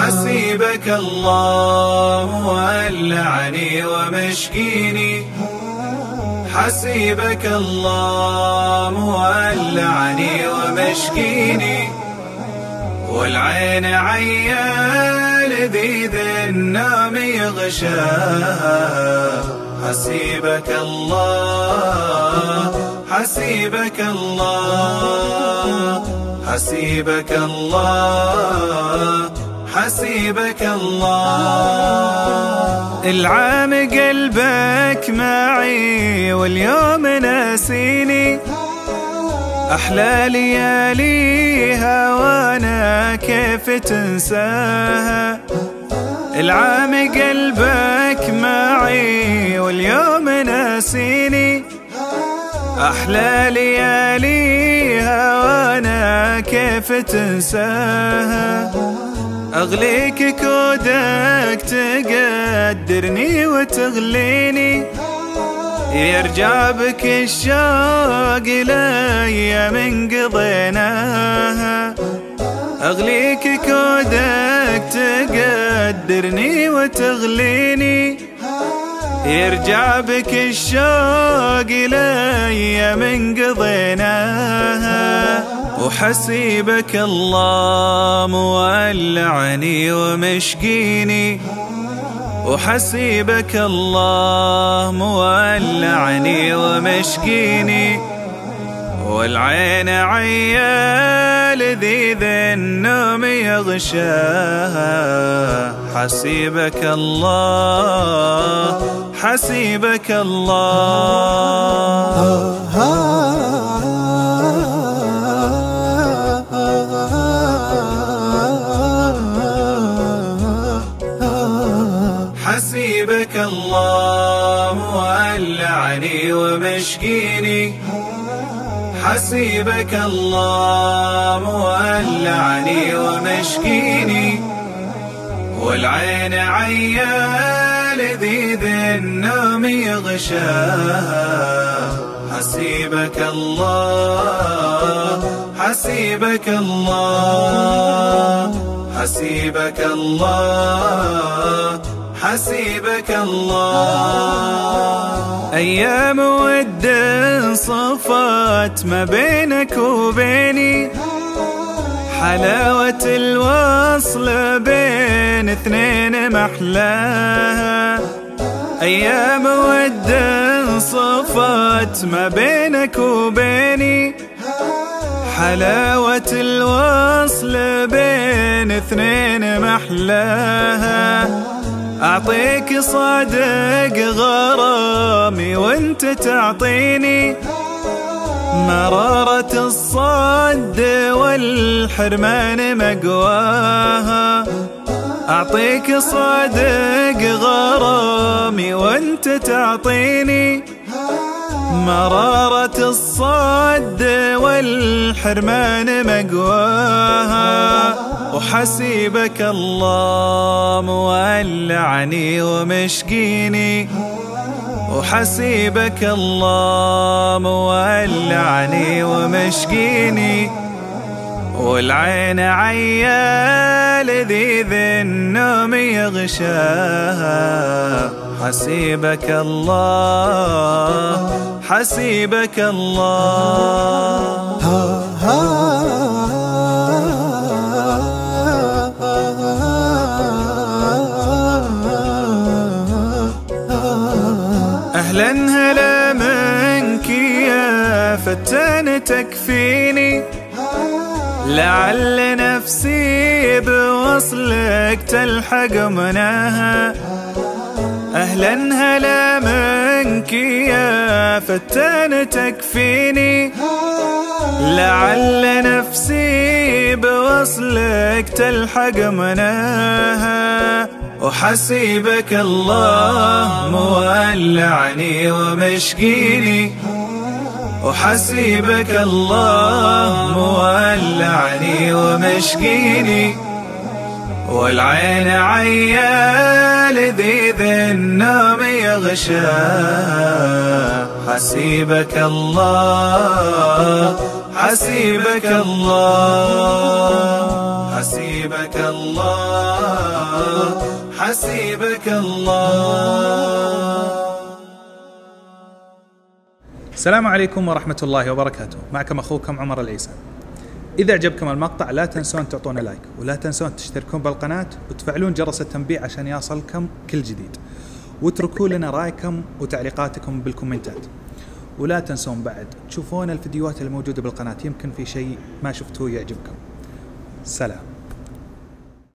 حسيبك الله ولعني ومشكيني. حسيبك الله ولعني ومشكيني. والعين عيال لذيذ النوم يغشاها حسيبك الله حسيبك الله حسيبك الله حسيبك الله. العام قلبك معي واليوم ناسيني. أحلى لياليها وأنا كيف تنساها؟ العام قلبك معي واليوم ناسيني. أحلى لياليها وأنا كيف تنساها؟ أغليك كودك تقدرني وتغليني. يرجع بك الشوق لأيام قضيناها أغليك كودك تقدرني وتغليني. يرجع بك الشوق لأيام قضيناها وحسيبك الله مولعني ومشقيني وحسيبك الله مولعني ومشقيني والعين عيال ذي النوم يغشاها. حسيبك الله حسيبك الله. الله مولعني ومشقيني حسيبك الله مولعني ومشقيني والعين عيال ذي ذي النوم يغشاها حسيبك الله حسيبك الله حسيبك الله. حسيبك الله. أيام ود صفات ما بينك وبيني. حلاوة الوصل بين اثنين محلاها. أيام ود صفات ما بينك وبيني. حلاوة الوصل بين اثنين محلاها. أعطيك صادق غرامي وأنت تعطيني مرارة الصد والحرمان مقواها. أعطيك صادق غرامي وأنت تعطيني مرارة الصد والحرمان مقواها. وحسيبك الله مولعني ومشقيني وحسيبك الله مولعني ومشقيني والعين عيال ذي النوم يغشاها. حسيبك الله حسيبك الله. أهلا هلا منك يا فتان تكفيني. لعل نفسي بوصلك تلحق مناها. أهلا هلا منك يا فتان تكفيني. لعل نفسي بوصلك تلحق مناها. وحسيبك الله مولعني ومشقيني وحسيبك الله مولعني ومشقيني والعين عيا لذيذ النوم يغشى. حسيبك الله حسيبك الله حسيبك الله. حسيبك الله. السلام عليكم ورحمة الله وبركاته. معكم أخوكم عمر العيسى. إذا عجبكم المقطع لا تنسون تعطونا لايك ولا تنسون تشتركون بالقناة وتفعلون جرس التنبيه عشان يصلكم كل جديد. واتركوا لنا رأيكم وتعليقاتكم بالكومنتات. ولا تنسون بعد تشوفون الفيديوهات الموجودة بالقناة يمكن في شيء ما شفتوه يعجبكم. سلام.